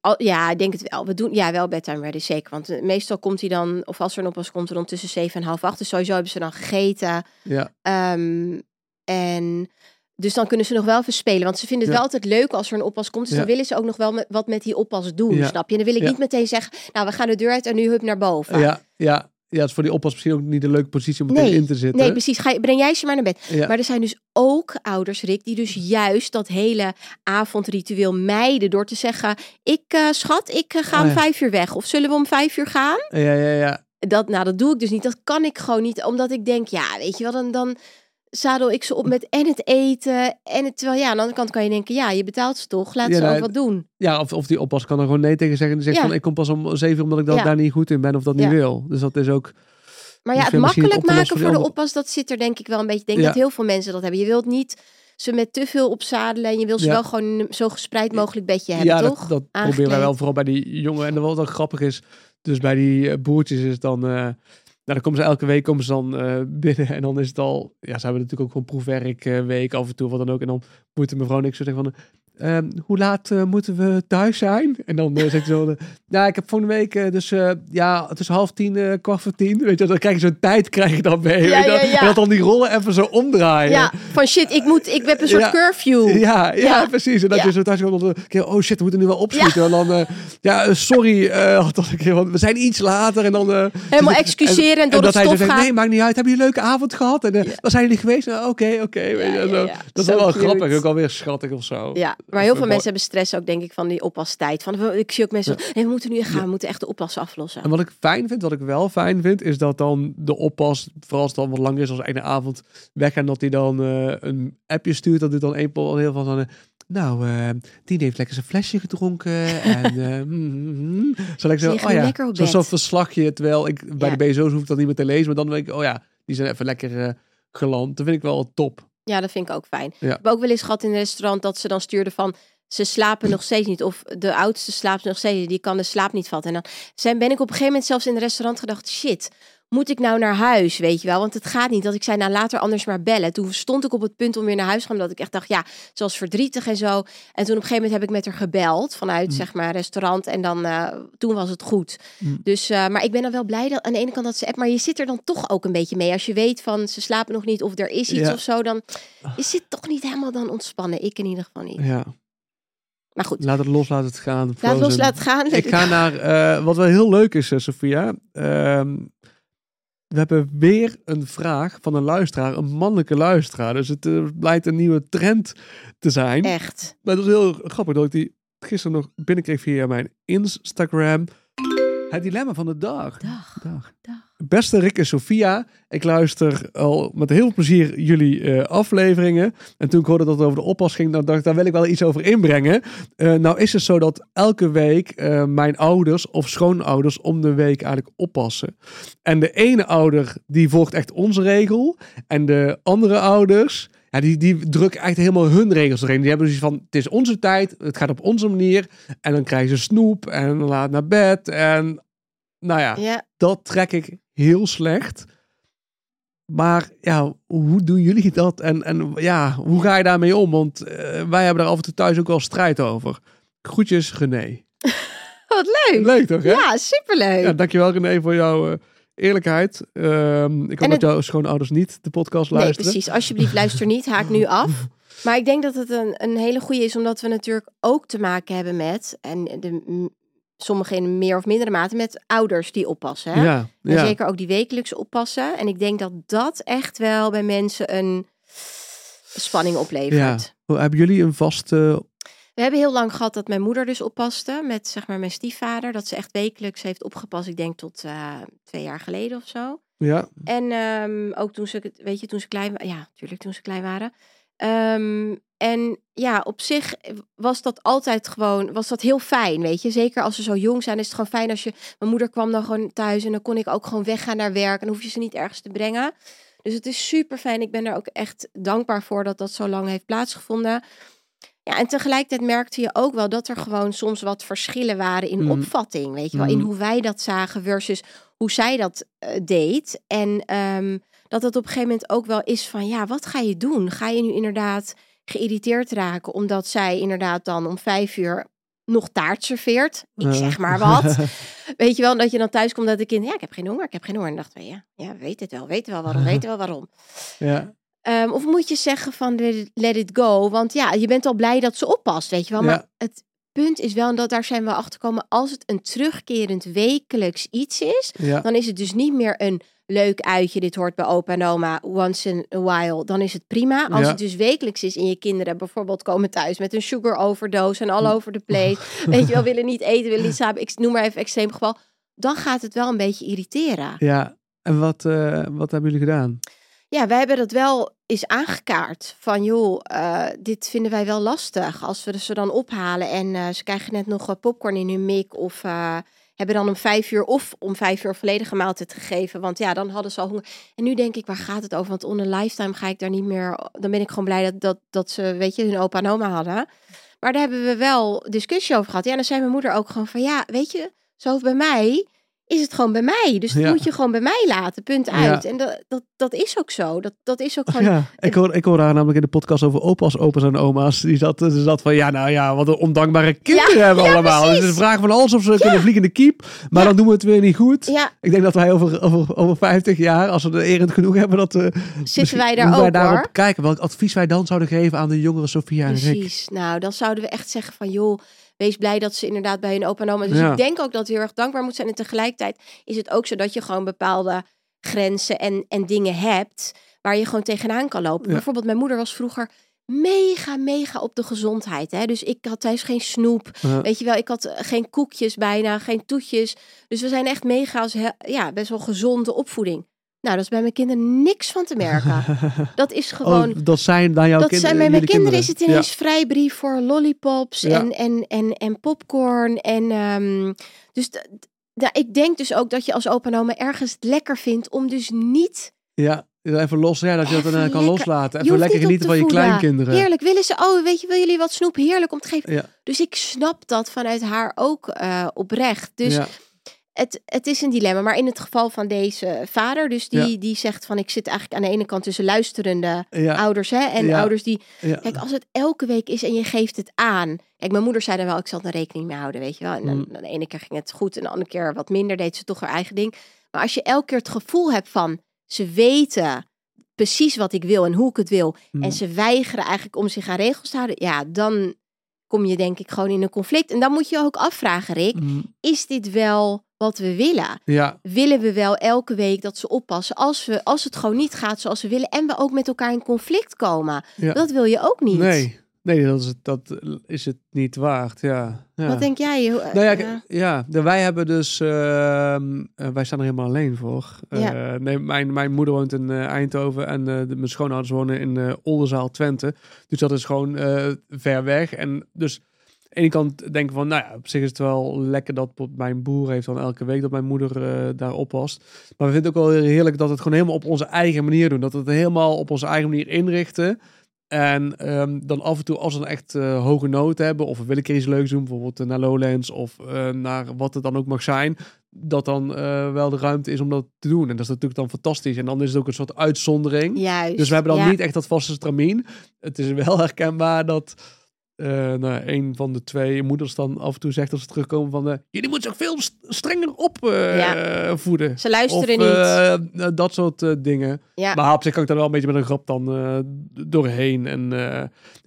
al- ja, ik denk het wel. We doen ja wel bedtime ready, zeker. Want eh, meestal komt hij dan, of als er een oppas komt, rond tussen zeven en half acht. Dus sowieso hebben ze dan gegeten. Ja. Ehm, en dus dan kunnen ze nog wel verspelen. Want ze vinden het Ja. wel altijd leuk als er een oppas komt. Dus Ja. dan willen ze ook nog wel met, wat met die oppas doen, Ja. snap je? En dan wil ik niet meteen zeggen, nou, we gaan de deur uit en nu hup naar boven. Ja, ja. Ja, het is voor die oppas misschien ook niet een leuke positie om meteen Nee, in te zitten. Nee, precies. Ga je, breng jij ze maar naar bed. Ja. Maar er zijn dus ook ouders, Rick, die dus juist dat hele avondritueel mijden door te zeggen: Ik, eh, schat, ik eh, ga Oh om ja. vijf uur weg. Of zullen we om vijf uur gaan? ja, ja, ja. Dat, nou, dat doe ik dus niet. Dat kan ik gewoon niet, omdat ik denk: Ja, weet je wel, dan. dan zadel ik ze op met en het eten. En het, terwijl ja, aan de andere kant kan je denken, ja, je betaalt ze toch. Laat Ja, ze nou, ook wat doen. Ja, of, of die oppas kan er gewoon nee tegen zeggen. En die zegt Ja. van, ik kom pas om zeven uur omdat ik dat Ja. daar niet goed in ben of dat niet wil. Dus dat is ook... Maar ja, het makkelijk maken voor de andere- oppas, dat zit er denk ik wel een beetje. Denk dat heel veel mensen dat hebben. Je wilt niet ze met te veel opzadelen en je wil ze wel gewoon zo gespreid mogelijk bedje hebben, ja, toch? dat, dat proberen wij wel vooral bij die jongen. En wat ook grappig is, dus bij die eh, boertjes is het dan... eh, dan komen ze elke week komen ze dan eh, binnen en dan is het al... Ja, ze hebben natuurlijk ook gewoon proefwerk eh, af en toe, wat dan ook. En dan moet de mevrouw niks zo zeggen van... ehm, hoe laat eh, moeten we thuis zijn? En dan eh, zegt ze zo... ja, ik heb volgende week dus ja, tussen half tien, kwart voor tien. Weet je, dan krijg je zo'n tijd krijg je dan mee. Ja, weet je wel. ja, ja. En dat dan die rollen even zo omdraaien. Ja, van shit, ik moet, ik heb een soort curfew. Ja, ja, precies. En dat je zo thuis komt, dan, keer, oh shit, we moeten nu wel opschieten. En dan, ja, sorry, dat een keer, want we zijn iets later. En dan, Helemaal dus- excuseren en door dat het hij zo stof zegt, nee, maakt niet uit. Hebben jullie een leuke avond gehad? En waar zijn jullie geweest? Nou, Oké, oké. Dat is wel grappig, ook alweer schattig of zo. Ja, maar heel veel mensen hebben stress ook, denk ik, van die oppastijd. Van, ik zie ook mensen, nee, we moeten nu echt gaan, we moeten echt de oppas aflossen. En wat ik fijn vind, wat ik wel fijn vind, is dat dan de oppas, vooral als het dan wat langer is als ene avond, weggaan, dat hij dan eh, een appje stuurt. Dat doet dan een heel van eh, nou, eh die heeft lekker zijn flesje gedronken. en eh, mm, mm, zal ik Ze zo, oh ja, zo'n verslagje. Terwijl ik bij Ja. de BSO's hoef ik dat niet meer te lezen, maar dan denk ik, oh ja, die zijn even lekker geland. Dat vind ik wel top. Ja, dat vind ik ook fijn. Ja. Ik heb ook wel eens gehad in een restaurant dat ze dan stuurden van... ze slapen nog steeds niet. Of de oudste slaapt nog steeds. Die kan de slaap niet vatten. En dan zijn, ben ik op een gegeven moment zelfs in het restaurant gedacht... shit, moet ik nou naar huis, weet je wel? Want het gaat niet. Dat ik zei, nou later anders maar bellen. Toen stond ik op het punt om weer naar huis te gaan. Omdat ik echt dacht, ja, zoals verdrietig en zo. En toen op een gegeven moment heb ik met haar gebeld. Vanuit, Mm. zeg maar, restaurant. En dan, eh, toen was het goed. Mm. Dus, eh, maar ik ben dan wel blij dat aan de ene kant dat ze app... maar je zit er dan toch ook een beetje mee. Als je weet van, ze slapen nog niet of er is iets Ja. of zo... dan is het toch niet helemaal dan ontspannen. Ik in ieder geval niet. Ja, Maar goed, laat het los, laat het gaan. laat los, Frozen. laat het gaan. Ik ga naar, eh, wat wel heel leuk is, Sophia. We hebben weer een vraag van een luisteraar, een mannelijke luisteraar. Dus het eh, blijkt een nieuwe trend te zijn. Echt. Maar het is heel grappig dat ik die gisteren nog binnenkreeg via mijn Instagram. Het dilemma van de dag. Dag, Dag. dag. Beste Rick en Sophia, ik luister al met heel veel plezier jullie eh, afleveringen. En toen ik hoorde dat het over de oppas ging, dan dacht ik, daar wil ik wel iets over inbrengen. Eh, nou is het zo dat elke week eh, mijn ouders of schoonouders om de week eigenlijk oppassen. En de ene ouder, die volgt echt onze regel. En de andere ouders, ja, die, die drukken echt helemaal hun regels erin. Die hebben dus van, het is onze tijd, het gaat op onze manier. En dan krijgen ze snoep en laat naar bed. En nou ja, Ja, dat trek ik heel slecht. Maar ja, hoe doen jullie dat? En, en ja, hoe ga je daarmee om? Want eh, wij hebben daar af en toe thuis ook wel strijd over. Groetjes, René. wat leuk. Leuk toch, hè? Ja, superleuk. Ja, dankjewel René voor jouw eh, eerlijkheid. Ehm, ik hoop En dat het- jouw schoonouders niet de podcast nee, luisteren. precies. Alsjeblieft, luister niet. Haak nu af. Maar ik denk dat het een, een hele goede is, omdat we natuurlijk ook te maken hebben met, en de, sommigen in meer of mindere mate, met ouders die oppassen. Hè? Ja, En ja. zeker ook die wekelijks oppassen. En ik denk dat dat echt wel bij mensen een spanning oplevert. ja. Hebben jullie een vaste... We hebben heel lang gehad dat mijn moeder dus oppaste met zeg maar mijn stiefvader. Dat ze echt wekelijks heeft opgepast. Ik denk tot eh, twee jaar geleden of zo. Ja, En ehm, ook toen ze, weet je, toen ze klein waren. Ja, natuurlijk toen ze klein waren. Ehm, en ja, op zich was dat altijd gewoon, was dat heel fijn, weet je. Zeker als ze zo jong zijn, is het gewoon fijn als je... Mijn moeder kwam dan gewoon thuis en dan kon ik ook gewoon weggaan naar werk. En dan hoef je ze niet ergens te brengen. Dus het is super fijn. Ik ben er ook echt dankbaar voor dat dat zo lang heeft plaatsgevonden. Ja, en tegelijkertijd merkte je ook wel dat er gewoon soms wat verschillen waren in Mm. opvatting. Weet je wel, in Mm. hoe wij dat zagen versus hoe zij dat eh, deed. En ehm, dat het op een gegeven moment ook wel is van, ja, wat ga je doen? Ga je nu inderdaad geïrriteerd raken omdat zij inderdaad dan om vijf uur nog taart serveert? Ik zeg maar wat. Weet je wel, dat je dan thuis komt dat de kind, ja, ik heb geen honger, ik heb geen honger. En we, ja, ja, we weten het wel, we weten wel waarom, we weten wel waarom. ja, Ehm, of moet je zeggen van let it, go? Want ja, je bent al blij dat ze oppast, weet je wel. Maar het punt is wel, en dat daar zijn we achter gekomen, als het een terugkerend wekelijks iets is, ja. dan is het dus niet meer een leuk uitje, dit hoort bij opa en oma, once in a while, dan is het prima. Als Ja. het dus wekelijks is en je kinderen bijvoorbeeld komen thuis met een sugar overdose en all Hm. over the place, weet je wel, willen niet eten, willen niet slapen, ik noem maar even extreem geval, dan gaat het wel een beetje irriteren. Ja, en wat, eh, wat hebben jullie gedaan? Ja, wij hebben dat wel eens aangekaart. Van joh, eh, dit vinden wij wel lastig. Als we ze dan ophalen en eh, ze krijgen net nog eh, popcorn in hun mik. Of hebben dan om vijf uur of om vijf uur volledige maaltijd gegeven. Want ja, dan hadden ze al honger. En nu denk ik, waar gaat het over? Want onder lifetime ga ik daar niet meer... Dan ben ik gewoon blij dat, dat, dat ze, weet je, hun opa en oma hadden. Maar daar hebben we wel discussie over gehad. Ja, dan zei mijn moeder ook gewoon van... Ja, weet je, zo bij mij is het gewoon bij mij. Dus dat Ja. moet je gewoon bij mij laten. Punt Ja. uit. En dat, dat, dat is ook zo. Dat, dat is ook gewoon... Ja, ik hoor, ik hoor daar namelijk in de podcast over opa's, opa's en oma's. Die zat, ze zat van, ja, nou ja, wat een ondankbare kinderen hebben allemaal. Dus precies. ze vragen van alles of ze kunnen vliegen in de kiep. Maar dan doen we het weer niet goed. Ja, Ik denk dat wij over, over, over 50 jaar, als we er erend genoeg hebben, dat we zitten wij daar wij ook daarop hoor. kijken. Welk advies wij dan zouden geven aan de jongere Sofia en Rick. Precies. Nou, dan zouden we echt zeggen van joh, wees blij dat ze inderdaad bij hun opa en oma. Dus Ja. ik denk ook dat we heel erg dankbaar moet zijn. En tegelijkertijd is het ook zo dat je gewoon bepaalde grenzen en, en dingen hebt waar je gewoon tegenaan kan lopen. Ja. Bijvoorbeeld mijn moeder was vroeger mega, mega op de gezondheid. Hè? Dus ik had thuis geen snoep. Ja. Weet je wel, ik had eh, geen koekjes bijna, geen toetjes. Dus we zijn echt mega ja, best wel gezonde opvoeding. Nou, dat is bij mijn kinderen niks van te merken. Dat is gewoon Oh, dat zijn dan jouw dat kinderen. zijn bij mijn kinderen is het ineens Ja. vrijbrief voor lollipops Ja. en, en, en, en popcorn. En, ehm, dus ik denk dus ook dat je als opa en oma ergens het lekker vindt om dus niet... Ja, even los. Ja, dat je dat dan kan loslaten. Even lekker genieten te van je kleinkinderen. Heerlijk, willen ze, oh weet je, willen jullie wat snoep? Heerlijk om te geven. Ja. Dus ik snap dat vanuit haar ook eh, oprecht. Dus ja. Het, het is een dilemma. Maar in het geval van deze vader, dus die, die zegt van ik zit eigenlijk aan de ene kant tussen luisterende Ja. ouders hè, en Ja. ouders die. Kijk, als het elke week is en je geeft het aan. Kijk, mijn moeder zei er wel, ik zal er rekening mee houden, weet je wel. En dan, Mm. de ene keer ging het goed en de andere keer wat minder, deed ze toch haar eigen ding. Maar als je elke keer het gevoel hebt van, ze weten precies wat ik wil en hoe ik het wil. Mm. En ze weigeren eigenlijk om zich aan regels te houden. Ja, dan kom je denk ik gewoon in een conflict. En dan moet je ook afvragen, Rick, Mm, is dit wel wat we willen? Ja, Willen we wel elke week dat ze oppassen als, we, als het gewoon niet gaat zoals we willen en we ook met elkaar in conflict komen? ja. Dat wil je ook niet. Nee, nee dat, is het, dat is het niet waard. Ja. ja. Wat denk jij? Nou ja, eh, ja, de- wij hebben dus, ehm, eh, wij staan er helemaal alleen voor. Ja. nee, mijn, mijn moeder woont in Eindhoven en de, mijn schoonouders wonen in Oldenzaal, Twente. Dus dat is gewoon ver weg. En dus ene kant denken van, nou ja, op zich is het wel lekker dat mijn broer heeft dan elke week dat mijn moeder eh, daar oppast. Maar we vinden het ook wel heerlijk dat we het gewoon helemaal op onze eigen manier doen. Dat we het helemaal op onze eigen manier inrichten. En ehm, dan af en toe, als we dan echt eh, hoge noten hebben, of we willen een keer iets leuks doen, bijvoorbeeld eh, naar Lowlands of naar wat het dan ook mag zijn, dat dan wel de ruimte is om dat te doen. En dat is natuurlijk dan fantastisch. En dan is het ook een soort uitzondering. Juist. Dus we hebben dan ja. niet echt dat vaste stramien. Het is wel herkenbaar dat eh nou, een van de twee moeders dan af en toe zegt als ze terugkomen van... eh, jullie moeten zich veel st- strenger opvoeden. Ze luisteren of, niet. eh, eh, dat soort eh, dingen. Ja. Maar op zich kan ik daar wel een beetje met een grap dan eh, doorheen. En, eh,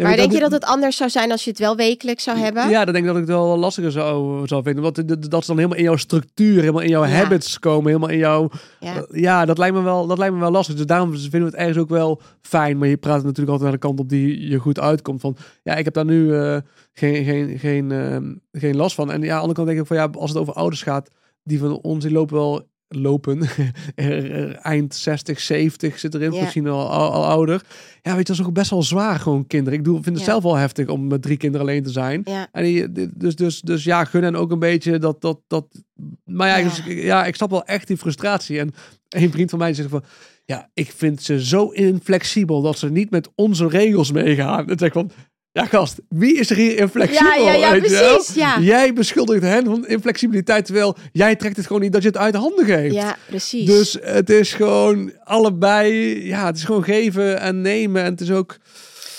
maar denk je dat het anders zou zijn als je het wel wekelijks zou hebben? ja, dan denk ik dat ik het wel lastiger zou, zou vinden. Want dat- is dan helemaal in jouw structuur, helemaal in jouw Ja. habits komen, helemaal in jouw... Ja. Eh, ja, dat lijkt, me wel, dat lijkt me wel lastig. Dus daarom vinden we het ergens ook wel fijn. Maar je praat natuurlijk altijd naar de kant op die je goed uitkomt. Van ja, ik heb daar nu eh, geen, geen, geen, ehm, geen last van. En ja, aan de andere kant denk ik van ja, als het over ouders gaat, die van ons die lopen wel lopen. Eind 60, 70 zit erin, misschien al, al, al ouder. Ja, weet je, dat is ook best wel zwaar gewoon kinderen. Ik doe, vind het zelf wel heftig om met drie kinderen alleen te zijn. En die, dus, dus, dus ja, gun en ook een beetje dat, dat, dat. Maar ja, Ja. dus ik- ja, ik snap wel echt die frustratie. En een vriend van mij zegt van, ja, ik vind ze zo inflexibel dat ze niet met onze regels meegaan. En dan zeg ik van, ja gast, wie is er hier inflexibel? Ja, ja, ja, weet je wel? precies. Ja. Jij beschuldigt hen van inflexibiliteit, terwijl jij trekt het gewoon niet dat je het uit de handen geeft. ja, precies. Dus het is gewoon allebei, ja, het is gewoon geven en nemen. En het is ook,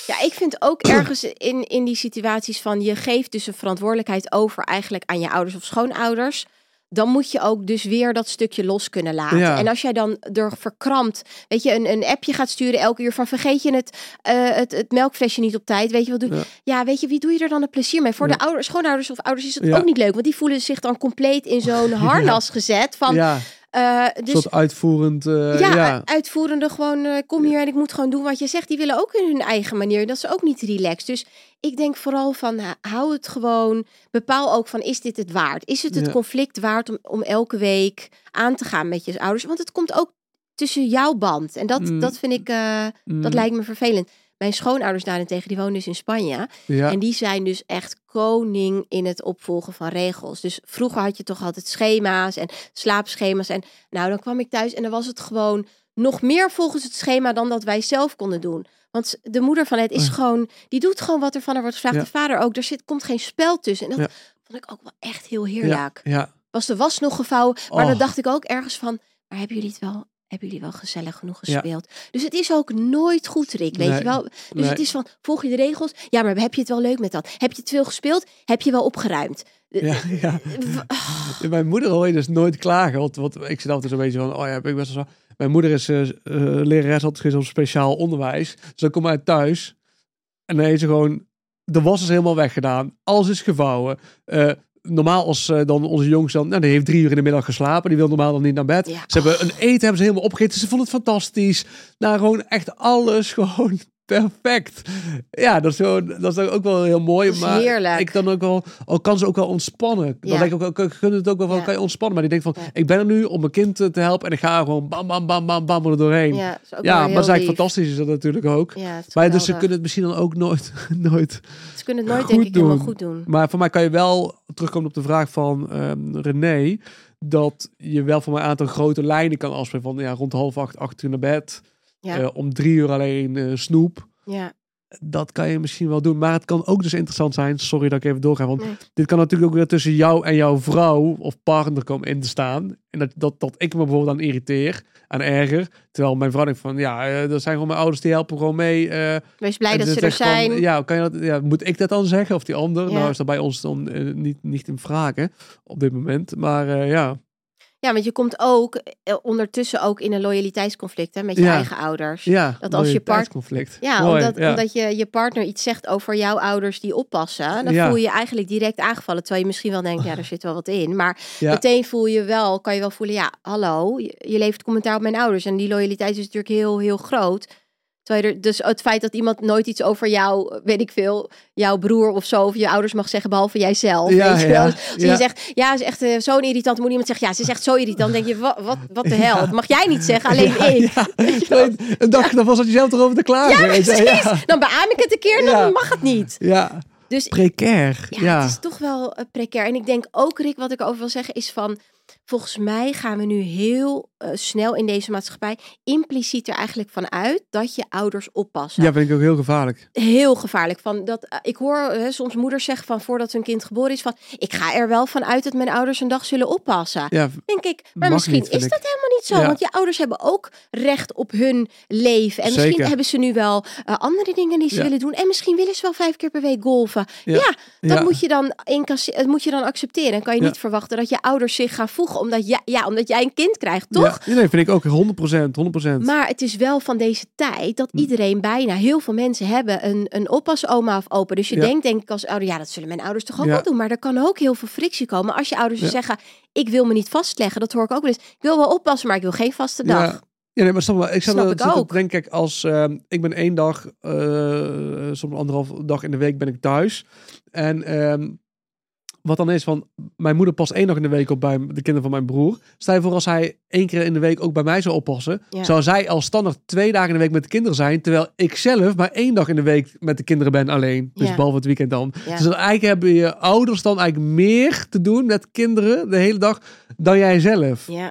Ja, ik vind ook ergens in, in die situaties van je geeft dus een verantwoordelijkheid over eigenlijk aan je ouders of schoonouders. Dan moet je ook dus weer dat stukje los kunnen laten. Ja. En als jij dan er verkrampt, weet je, een, een appje gaat sturen elke uur van vergeet je het, eh, het, het melkflesje niet op tijd. Weet je wat doe Ja. ja. weet je, wie doe je er dan een plezier mee? Voor Ja. de ouders, schoonouders of ouders is het ook niet leuk. Want die voelen zich dan compleet in zo'n harnas gezet. Van, een dus soort uitvoerend, eh, ja, ja. uitvoerende gewoon, eh, kom hier en ik moet gewoon doen wat je zegt. Die willen ook in hun eigen manier. Dat is ook niet relaxed. Dus ik denk vooral van, hou het gewoon. Bepaal ook van, is dit het waard? Is het het Ja. conflict waard om, om elke week aan te gaan met je ouders? Want het komt ook tussen jouw band. En dat, Mm. dat vind ik, eh, Mm, dat lijkt me vervelend. Mijn schoonouders daarentegen, die wonen dus in Spanje. ja. En die zijn dus echt koning in het opvolgen van regels. Dus vroeger had je toch altijd schema's en slaapschema's. En nou, dan kwam ik thuis en dan was het gewoon nog meer volgens het schema dan dat wij zelf konden doen. Want de moeder van het is Ja. gewoon, die doet gewoon wat er van haar wordt gevraagd. Ja. De vader ook. Er zit, komt geen spel tussen. En dat vond ik ook wel echt heel heerlijk. ja. Was de was nog gevouwen. Maar dan Oh. dacht ik ook ergens van, maar hebben jullie het wel... Hebben jullie wel gezellig genoeg Ja. gespeeld? Dus het is ook nooit goed, Rick. Weet Nee, je wel? Dus nee. het is van, volg je de regels? Ja, maar heb je het wel leuk met dat? Heb je te veel gespeeld? Heb je wel opgeruimd? Ja, ja. W- Mijn moeder hoor je dus nooit klagen. Want, want ik zit altijd zo'n beetje van, oh ja, ben ik best wel zo. Mijn moeder is eh eh, lerares, altijd op speciaal onderwijs. Dus dan kom uit thuis. En dan heeft ze gewoon, de was is helemaal weggedaan. Alles is gevouwen. Eh, normaal als eh, dan onze jongste dan, nou, die heeft drie uur in de middag geslapen. Die wil normaal dan niet naar bed. Ja. Ze hebben een eten hebben ze helemaal opgegeten. Ze vonden het fantastisch. Nou, gewoon echt alles gewoon perfect. Ja, dat is, zo, dat is ook wel heel mooi. Dat is maar heerlijk. ik dan ook wel, al kan ze ook wel ontspannen. Dan Ja. denk ik ook, ik gun het ook wel van, Ja. kan je ontspannen. Maar die denkt van, Ja. ik ben er nu om mijn kind te helpen. En ik ga gewoon bam, bam, bam, bam, bam er doorheen. Ja, is ook maar dat is lief. fantastisch is dat natuurlijk ook. Ja, het is Maar dus ze kunnen het misschien dan ook nooit, nooit. Ze kunnen het nooit, denk ik, helemaal goed doen. Maar voor mij kan je wel terugkomen op de vraag van ehm, René. Dat je wel voor mij een aantal grote lijnen kan afspreken. Van ja, rond half acht, acht uur naar bed. Ja, Eh, om drie uur alleen eh, snoep. ja. Dat kan je misschien wel doen. Maar het kan ook dus interessant zijn. Sorry dat ik even doorga. Want Nee. dit kan natuurlijk ook weer tussen jou en jouw vrouw of partner komen in te staan. En dat, dat, dat ik me bijvoorbeeld aan irriteer. Aan erger. Terwijl mijn vrouw denkt van ja, eh, dat zijn gewoon mijn ouders die helpen gewoon mee. Wees blij en dat ze er van, zijn. ja, kan je dat, ja, moet ik dat dan zeggen of die ander? Ja. Nou is dat bij ons dan niet, niet in vragen op dit moment. Maar ja. Ja, want je komt ook eh, ondertussen ook in een loyaliteitsconflict hè, met je Ja. eigen ouders. ja, Dat als je part- conflict. Ja, omdat, omdat je, je partner iets zegt over jouw ouders die oppassen. Dan Ja. voel je je eigenlijk direct aangevallen. Terwijl je misschien wel denkt, ja, er zit wel wat in. Maar Ja. meteen voel je wel, kan je wel voelen, ja, hallo, je, je levert commentaar op mijn ouders. En die loyaliteit is natuurlijk heel, heel groot. Terwijl er, dus het feit dat iemand nooit iets over jou, weet ik veel, jouw broer of zo, of je ouders mag zeggen, behalve jijzelf. Ja, weet je ja, ja. je zegt, ja, ze is echt eh, zo'n irritant. Moet iemand zeggen, ja, ze is echt zo irritant. Dan denk je, wat, wat, wat de hel? Dat mag jij niet zeggen, alleen ik. Een dag daarvan zat je zelf erover te klagen. Ja, precies. Dan beaam ik het een keer, dan mag het niet. ja. Dus precair. ja, Ja, het is toch wel eh, precair. En ik denk ook, Rick, wat ik over wil zeggen, is van... Volgens mij gaan we nu heel eh, snel in deze maatschappij impliciet er eigenlijk van uit dat je ouders oppassen. ja, vind ik ook heel gevaarlijk. Heel gevaarlijk. Van dat, eh, ik hoor eh, soms moeders zeggen van voordat hun kind geboren is van ik ga er wel van uit dat mijn ouders een dag zullen oppassen. Ja, Denk ik, maar misschien niet, is ik. dat helemaal niet zo. Ja. Want je ouders hebben ook recht op hun leven. En misschien hebben ze nu wel andere dingen die ze Ja. willen doen. En misschien willen ze wel vijf keer per week golven. Ja. Dat moet je dan dat moet je dan accepteren. En kan je niet verwachten dat je ouders zich gaan voegen omdat, ja, ja, omdat jij een kind krijgt, toch? Ja, nee, vind ik ook 100%. 100%. Maar het is wel van deze tijd dat Hm. iedereen bijna, heel veel mensen hebben een, een oppasoma of opa. Dus je Ja. denkt denk ik als ouder, ja dat zullen mijn ouders toch ook Ja. wel doen. Maar er kan ook heel veel frictie komen als je ouders Ja. zeggen, ik wil me niet vastleggen. Dat hoor ik ook wel eens. Ik wil wel oppassen, maar ik wil geen vaste dag. Ja. Ja, nee, maar snap ik Snap er- ik te ook. denken, kijk, als ehm, ik ben één dag, eh, soms anderhalf dag in de week ben ik thuis. En ehm, wat dan is van, mijn moeder past één dag in de week op bij de kinderen van mijn broer. Stel je voor als hij één keer in de week ook bij mij zou oppassen, Ja. zou zij als standaard twee dagen in de week met de kinderen zijn, terwijl ik zelf maar één dag in de week met de kinderen ben alleen. Dus Ja. behalve het weekend dan. Ja. Dus dan eigenlijk hebben je ouders dan eigenlijk meer te doen met kinderen de hele dag dan jij zelf. Ja,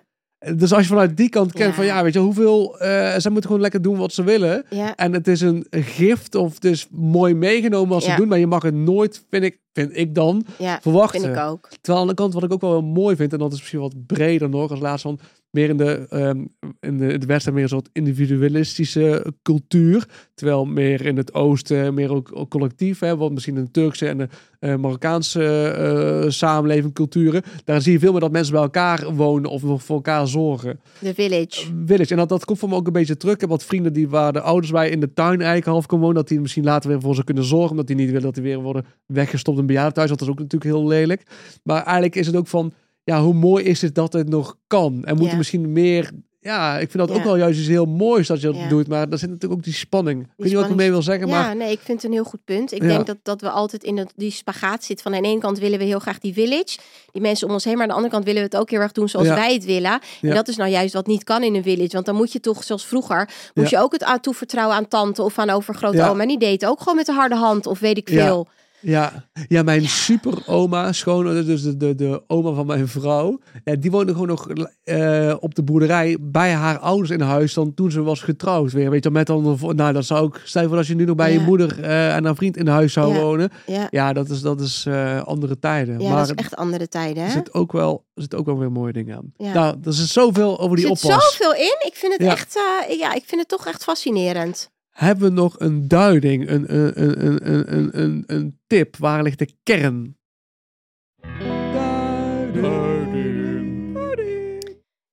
Dus als je vanuit die kant kijkt Ja. van ja, weet je, hoeveel... eh zij moeten gewoon lekker doen wat ze willen. ja, En het is een gift of het is mooi meegenomen als ze Ja. doen. Maar je mag het nooit, vind ik, vind ik dan, ja. verwachten. Vind ik ook. Terwijl aan de kant wat ik ook wel heel mooi vind, en dat is misschien wat breder nog als laatste van, meer in de, ehm in de, in de Westen meer een soort individualistische cultuur. Terwijl meer in het Oosten meer ook, ook collectief, hè, wat misschien de Turkse en de eh, Marokkaanse eh, samenleving, culturen. Daar zie je veel meer dat mensen bij elkaar wonen of voor elkaar zorgen. The Village. Village. En dat, dat komt voor me ook een beetje terug. Ik heb wat vrienden die waar de ouders bij in de tuin eigenlijk half komen wonen. Dat die misschien later weer voor ze kunnen zorgen. Omdat die niet willen dat die weer worden weggestopt in bejaardentehuis. Dat is ook natuurlijk heel lelijk. Maar eigenlijk is het ook van, ja, hoe mooi is het dat het nog kan? En moeten misschien meer ja, ik vind dat Ja. ook wel juist iets heel moois dat je dat Ja. doet. Maar daar zit natuurlijk ook die spanning. Ik weet niet wat ik mee wil zeggen, Ja, maar nee, ik vind het een heel goed punt. Ik denk dat, dat we altijd in die spagaat zitten. Van aan de ene kant willen we heel graag die village. Die mensen om ons heen. Maar aan de andere kant willen we het ook heel erg doen zoals wij het willen. En dat is nou juist wat niet kan in een village. Want dan moet je toch, zoals vroeger, moest je ook het aan toevertrouwen aan tante of aan oma. En die deed het ook gewoon met de harde hand of weet ik veel. Ja, ja mijn super oma, schoon, dus de, de, de oma van mijn vrouw, ja, die woonde gewoon nog eh, op de boerderij bij haar ouders in huis dan toen ze was getrouwd weer. Weet je, met dan, nou dat zou ook, stel voor als je nu nog bij je moeder eh, en haar vriend in huis zou Ja. wonen. Ja, Ja, dat is, dat is eh, andere tijden. ja maar dat is echt andere tijden. er zit ook wel, er zit ook wel weer mooie dingen aan. Ja. Nou, er zit zoveel over die Er zit oppas. zoveel in. Ik vind het Ja. echt, ja, ik vind het toch echt fascinerend. Hebben we nog een duiding, een, een, een, een, een, een tip? Waar ligt de kern?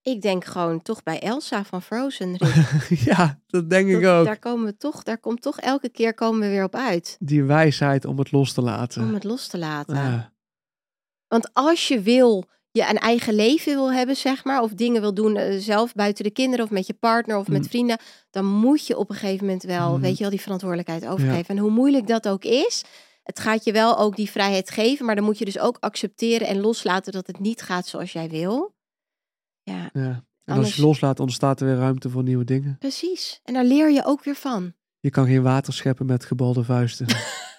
Ik denk gewoon toch bij Elsa van Frozen. ja, dat denk ik ook. Daar, komen we toch, daar komt toch elke keer komen we weer op uit. Die wijsheid om het los te laten. Om het los te laten. Ja. Want als je wil je een eigen leven wil hebben, zeg maar, of dingen wil doen eh, zelf buiten de kinderen of met je partner of met Mm. vrienden, dan moet je op een gegeven moment wel, Mhm. weet je wel, die verantwoordelijkheid overgeven. En hoe moeilijk dat ook is, het gaat je wel ook die vrijheid geven, maar dan moet je dus ook accepteren en loslaten dat het niet gaat zoals jij wil. Ja, ja. En als je loslaat, ontstaat er weer ruimte voor nieuwe dingen. precies. En daar leer je ook weer van. Je kan geen water scheppen met gebalde vuisten.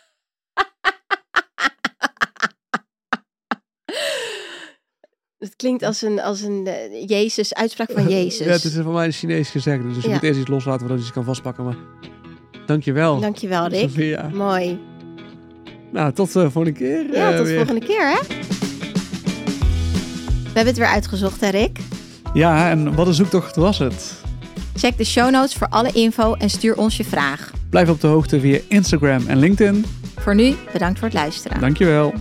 Het klinkt als een, als een eh, Jezus, uitspraak van Jezus. Ja, het is van mij een Chinees gezegd. Dus je Ja. moet eerst iets loslaten voordat je iets kan vastpakken. Maar dankjewel. Dankjewel, Rick. Sophia. Mooi. Nou, tot de volgende keer. Ja, eh, tot de volgende keer, hè? We hebben het weer uitgezocht, hè, Rick? Ja, en wat een zoektocht was het? Check de show notes voor alle info en stuur ons je vraag. Blijf op de hoogte via Instagram en LinkedIn. Voor nu, bedankt voor het luisteren. Dankjewel.